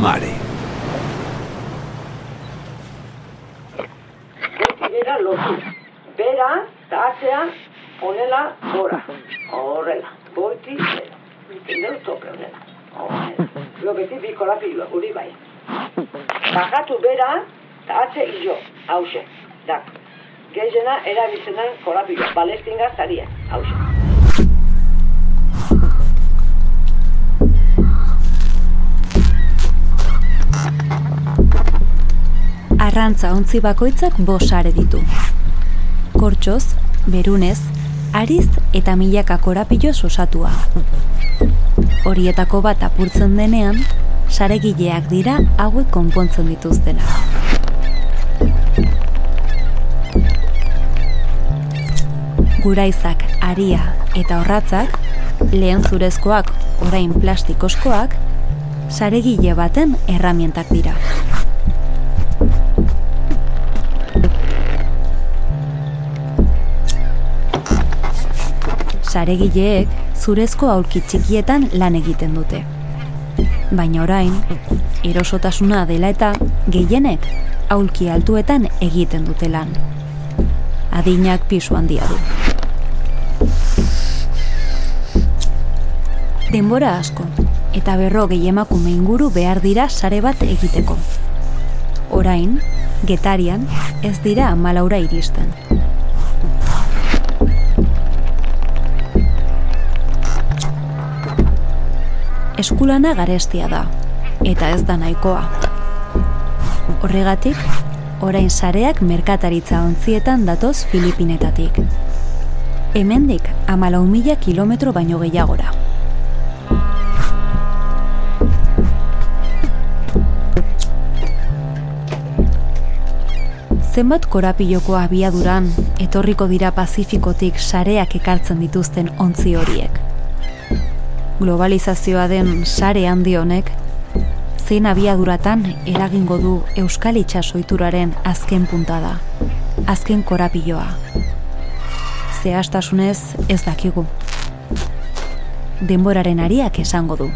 mare. Bera lotu. Bera, eta onela, gora. Horrela. Goiti, bera. Entendeu tope, onela. Horrela. Logetik biko lapilua, hori bai. Bajatu bera, eta atze hilo. Hauxe. Dak. Geizena erabizenan kolapilua. Balestinga zaria. Hauxe. Arrantza ontzi bakoitzak bosare ditu. Kortxoz, berunez, ariz eta milaka korapilo osatua. Horietako bat apurtzen denean, saregileak dira hauek konpontzen dituztena. Guraizak, aria eta horratzak, lehen zurezkoak orain plastikoskoak, saregile baten erramientak dira. Saregileek zurezko aulki txikietan lan egiten dute. Baina orain, erosotasuna dela eta gehienek aulki altuetan egiten dute lan. Adinak pisu handia du. Denbora asko, eta berro emakume inguru behar dira sare bat egiteko. Orain, getarian ez dira amalaura iristen. Eskulana garestia da, eta ez da nahikoa. Horregatik, orain sareak merkataritza ontzietan datoz Filipinetatik. Hemendik amalau mila kilometro baino gehiagora. Zenbat korapiloko abiaduran etorriko dira Pazifikotik sareak ekartzen dituzten ontzi horiek. Globalizazioa den sare handi honek zein abiaduratan eragingo du Euskal Itxasoituraren azken puntada, azken korapiloa. Zehaztasunez ez dakigu. Denboraren ariak esango du.